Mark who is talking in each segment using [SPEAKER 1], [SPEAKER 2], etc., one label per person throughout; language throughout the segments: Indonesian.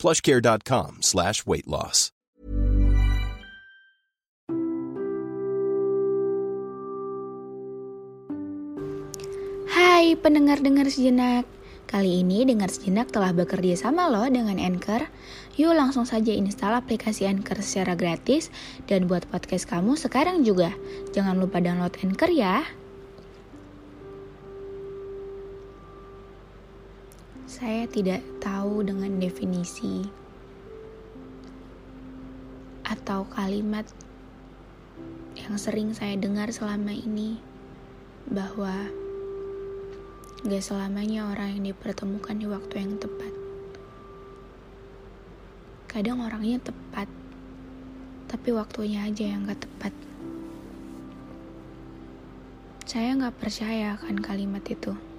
[SPEAKER 1] plushcare.com slash weight loss.
[SPEAKER 2] Hai pendengar-dengar sejenak. Kali ini Dengar Sejenak telah bekerja sama loh dengan Anchor. Yuk langsung saja install aplikasi Anchor secara gratis Dan buat podcast kamu sekarang juga. Jangan lupa download Anchor ya Saya tidak tahu dengan definisi Atau kalimat yang sering saya dengar selama ini bahwa gak selamanya orang yang dipertemukan di waktu yang tepat. Kadang orangnya tepat, tapi waktunya aja yang gak tepat. Saya gak percaya akan kalimat itu.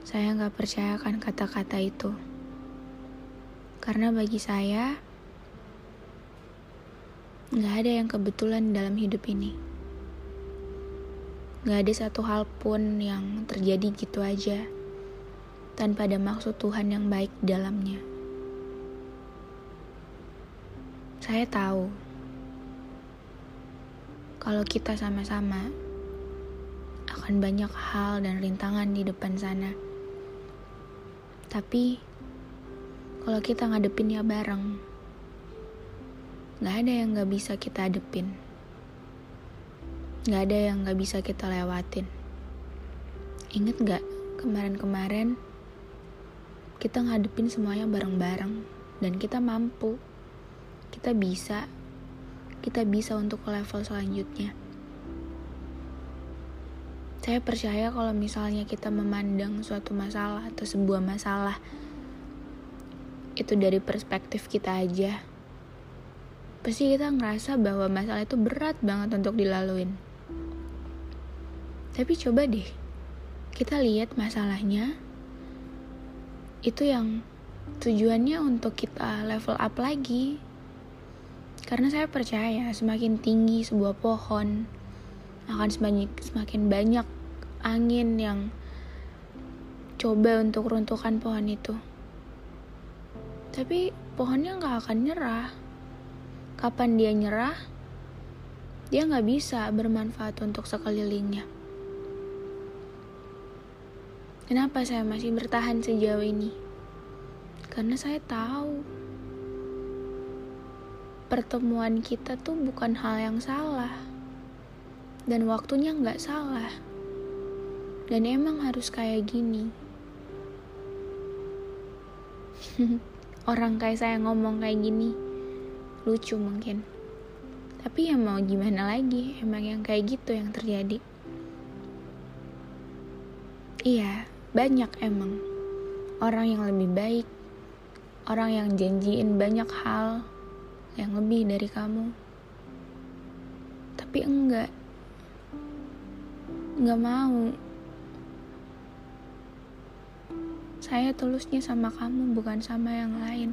[SPEAKER 2] Saya gak percaya akan kata-kata itu. Karena bagi saya, gak ada yang kebetulan dalam hidup ini. Gak ada satu hal pun yang terjadi gitu aja, tanpa ada maksud Tuhan yang baik di dalamnya. Saya tahu, kalau kita sama-sama, akan banyak hal dan rintangan di depan sana. Tapi, kalau kita ngadepinnya bareng, gak ada yang gak bisa kita hadepin. Gak ada yang gak bisa kita lewatin. Ingat gak kemarin-kemarin kita ngadepin semuanya bareng-bareng dan kita mampu. Kita bisa. Kita bisa untuk ke level selanjutnya. Saya percaya kalau misalnya kita memandang suatu masalah atau sebuah masalah itu dari perspektif kita aja. Pasti kita ngerasa bahwa masalah itu berat banget untuk dilaluin. Tapi coba deh, kita lihat masalahnya itu yang tujuannya untuk kita level up lagi. Karena saya percaya semakin tinggi sebuah pohon akan semakin, semakin banyak angin yang coba untuk runtuhkan pohon itu. Tapi pohonnya nggak akan nyerah. Kapan dia nyerah, dia nggak bisa bermanfaat untuk sekelilingnya. Kenapa saya masih bertahan sejauh ini? Karena saya tahu pertemuan kita tuh bukan hal yang salah. Dan waktunya nggak salah. Dan emang harus kayak gini. Orang kayak saya ngomong kayak gini, lucu mungkin. Tapi ya mau gimana lagi, emang yang kayak gitu yang terjadi. Iya, banyak emang orang yang lebih baik, orang yang janjiin banyak hal yang lebih dari kamu. Tapi enggak, enggak mau. Saya tulusnya sama kamu, bukan sama yang lain.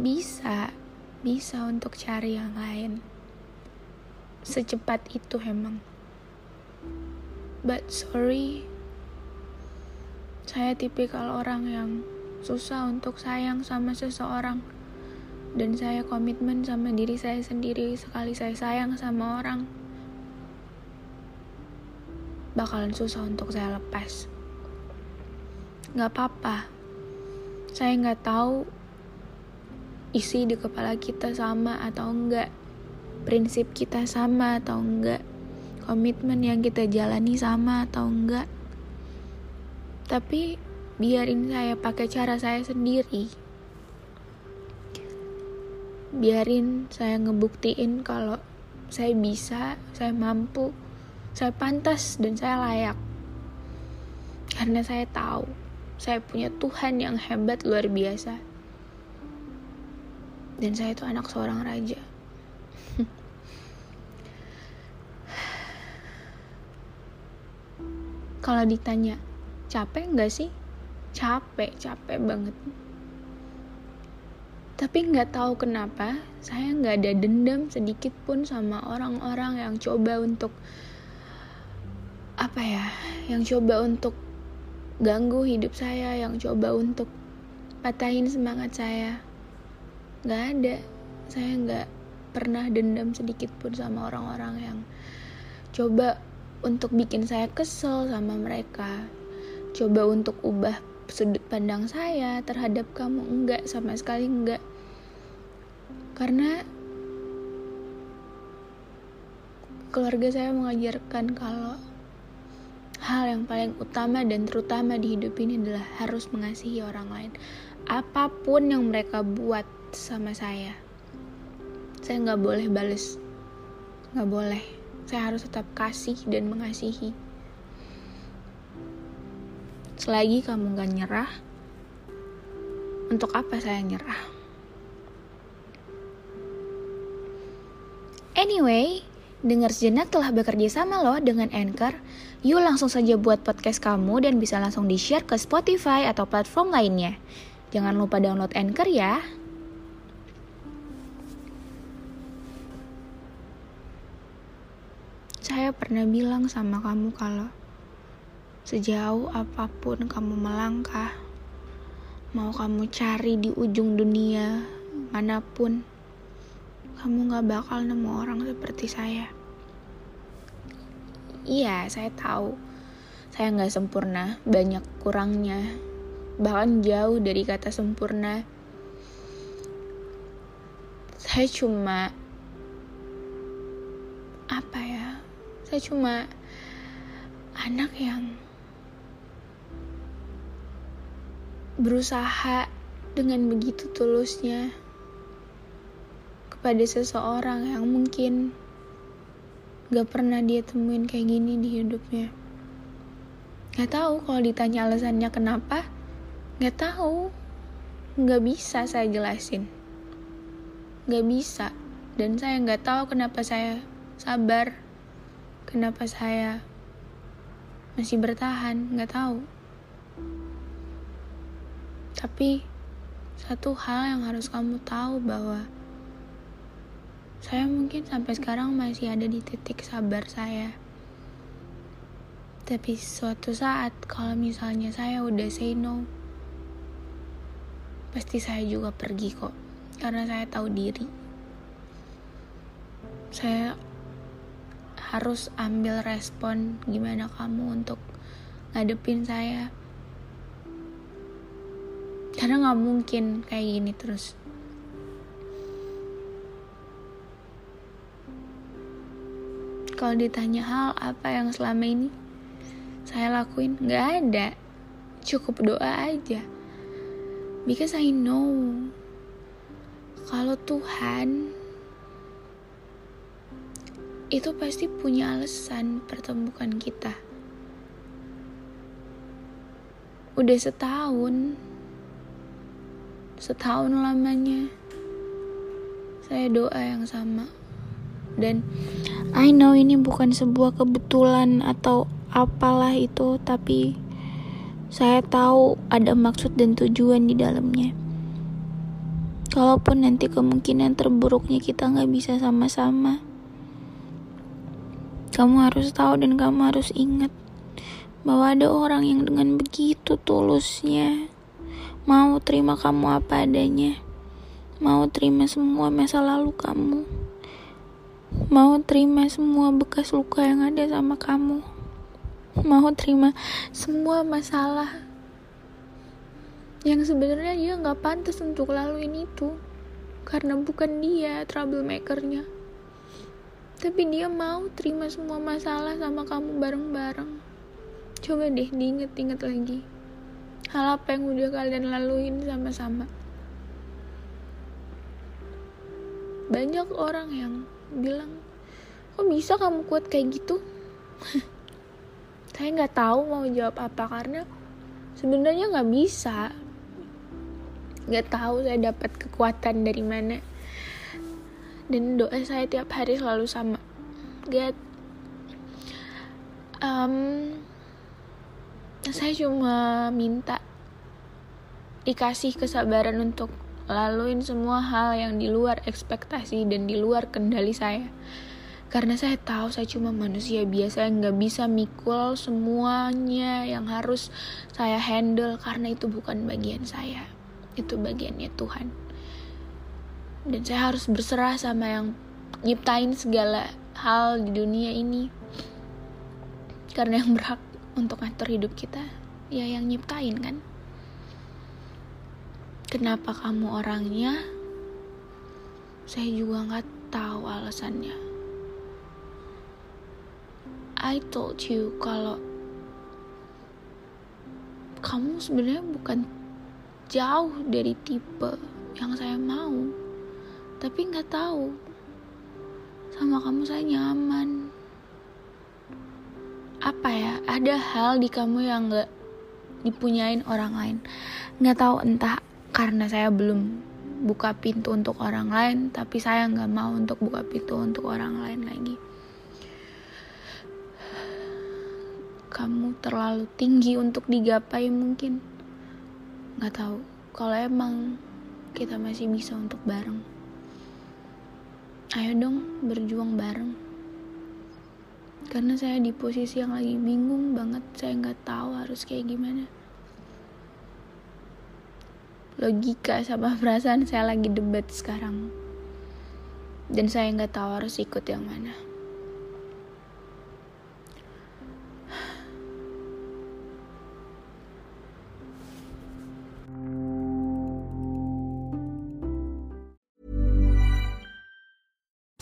[SPEAKER 2] Bisa, bisa untuk cari yang lain. Secepat itu emang. But sorry, saya tipikal orang yang susah untuk sayang sama seseorang. Dan saya komitmen sama diri saya sendiri sekali saya sayang sama orang. Bakalan susah untuk saya lepas. Gak apa-apa. Saya gak tahu isi di kepala kita sama atau enggak. Prinsip kita sama atau enggak. Komitmen yang kita jalani sama atau enggak tapi biarin saya pakai cara saya sendiri biarin saya ngebuktiin kalau saya bisa, saya mampu, saya pantas dan saya layak. Karena saya tahu saya punya Tuhan yang hebat luar biasa. dan saya itu anak seorang raja kalau ditanya capek nggak sih capek capek banget tapi nggak tahu kenapa saya nggak ada dendam sedikit pun sama orang-orang yang coba untuk apa ya yang coba untuk ganggu hidup saya yang coba untuk patahin semangat saya. Nggak ada. Saya nggak pernah dendam sedikit pun sama orang-orang yang coba untuk bikin saya kesel sama mereka. Coba untuk ubah sudut pandang saya terhadap kamu. Enggak sama sekali enggak karena keluarga saya mengajarkan kalau hal yang paling utama dan terutama di hidup ini adalah harus mengasihi orang lain apa pun yang mereka buat sama saya saya nggak boleh bales nggak boleh saya harus tetap kasih dan mengasihi. Selagi kamu gak nyerah, untuk apa saya nyerah? Anyway, dengar sejenak telah bekerja sama loh dengan Anchor. Yuk langsung saja buat podcast kamu dan bisa langsung di-share ke Spotify atau platform lainnya. Jangan lupa download Anchor ya. Saya pernah bilang sama kamu kalau sejauh apa pun kamu melangkah, mau kamu cari di ujung dunia mana pun, kamu gak bakal nemu orang seperti saya. Iya, saya tahu. Saya gak sempurna, banyak kurangnya. Bahkan jauh dari kata sempurna. Saya cuma apa ya? saya cuma anak yang berusaha dengan begitu tulusnya kepada seseorang yang mungkin gak pernah dia temuin kayak gini di hidupnya. Gak tahu kalau ditanya alasannya kenapa, gak tahu, gak bisa saya jelasin, gak bisa, dan saya gak tahu kenapa saya sabar kenapa saya masih bertahan nggak tahu. Tapi satu hal yang harus kamu tahu bahwa saya mungkin sampai sekarang masih ada di titik sabar saya. Tapi suatu saat kalau misalnya saya udah say no pasti saya juga pergi kok. Karena saya tahu diri. Saya harus ambil respon gimana kamu untuk ngadepin saya. Karena nggak mungkin kayak gini terus kalau ditanya hal apa yang selama ini saya lakuin nggak ada cukup doa aja because I know kalau Tuhan itu pasti punya alasan pertemukan kita. Udah setahun, setahun lamanya, saya doa yang sama. Dan I know ini bukan sebuah kebetulan atau apalah itu, tapi saya tahu ada maksud dan tujuan di dalamnya. Kalaupun nanti kemungkinan terburuknya kita nggak bisa sama-sama, kamu harus tahu dan kamu harus ingat bahwa ada orang yang dengan begitu tulusnya mau terima kamu apa adanya, mau terima semua masa lalu kamu, mau terima semua bekas luka yang ada sama kamu, mau terima semua masalah yang sebenarnya dia nggak pantas untuk laluin itu. Karena bukan dia troublemakernya. Tapi dia mau terima semua masalah sama kamu bareng-bareng. Coba deh diinget-inget lagi. Hal apa yang udah kalian laluin sama-sama? Banyak orang yang bilang kok bisa kamu kuat kayak gitu? Saya nggak tahu mau jawab apa karena sebenarnya nggak bisa. Nggak tahu saya dapat kekuatan dari mana. Dan doa saya tiap hari selalu sama. God um, saya cuma minta dikasih kesabaran untuk laluin semua hal yang di luar ekspektasi dan di luar kendali saya. Karena saya tahu saya cuma manusia biasa yang nggak bisa mikul semuanya yang harus saya handle karena itu bukan bagian saya. Itu bagiannya Tuhan. Dan saya harus berserah sama yang nyiptain segala hal di dunia ini. Karena yang berhak untuk ngatur hidup kita ya yang nyiptain kan kenapa kamu orangnya? Saya juga nggak tahu alasannya. I told you kalau kamu sebenarnya bukan jauh dari tipe yang saya mau. Tapi nggak tahu sama kamu saya nyaman. Apa ya? Ada hal di kamu yang nggak dipunyain orang lain. Nggak tahu entah karena saya belum buka pintu untuk orang lain tapi saya nggak mau untuk buka pintu untuk orang lain lagi. Kamu terlalu tinggi untuk digapai mungkin. Nggak tahu. Kalau emang kita masih bisa untuk bareng. Ayo dong berjuang bareng. Karena saya di posisi yang lagi bingung banget saya nggak tahu harus kayak gimana logika sama perasaan saya lagi debat sekarang dan saya nggak tahu harus ikut yang mana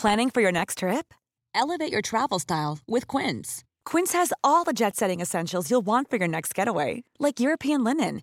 [SPEAKER 3] Planning for your next trip?
[SPEAKER 4] Elevate your travel style with Quince.
[SPEAKER 3] Quince has all the jet setting essentials you'll want for your next getaway, like European linen,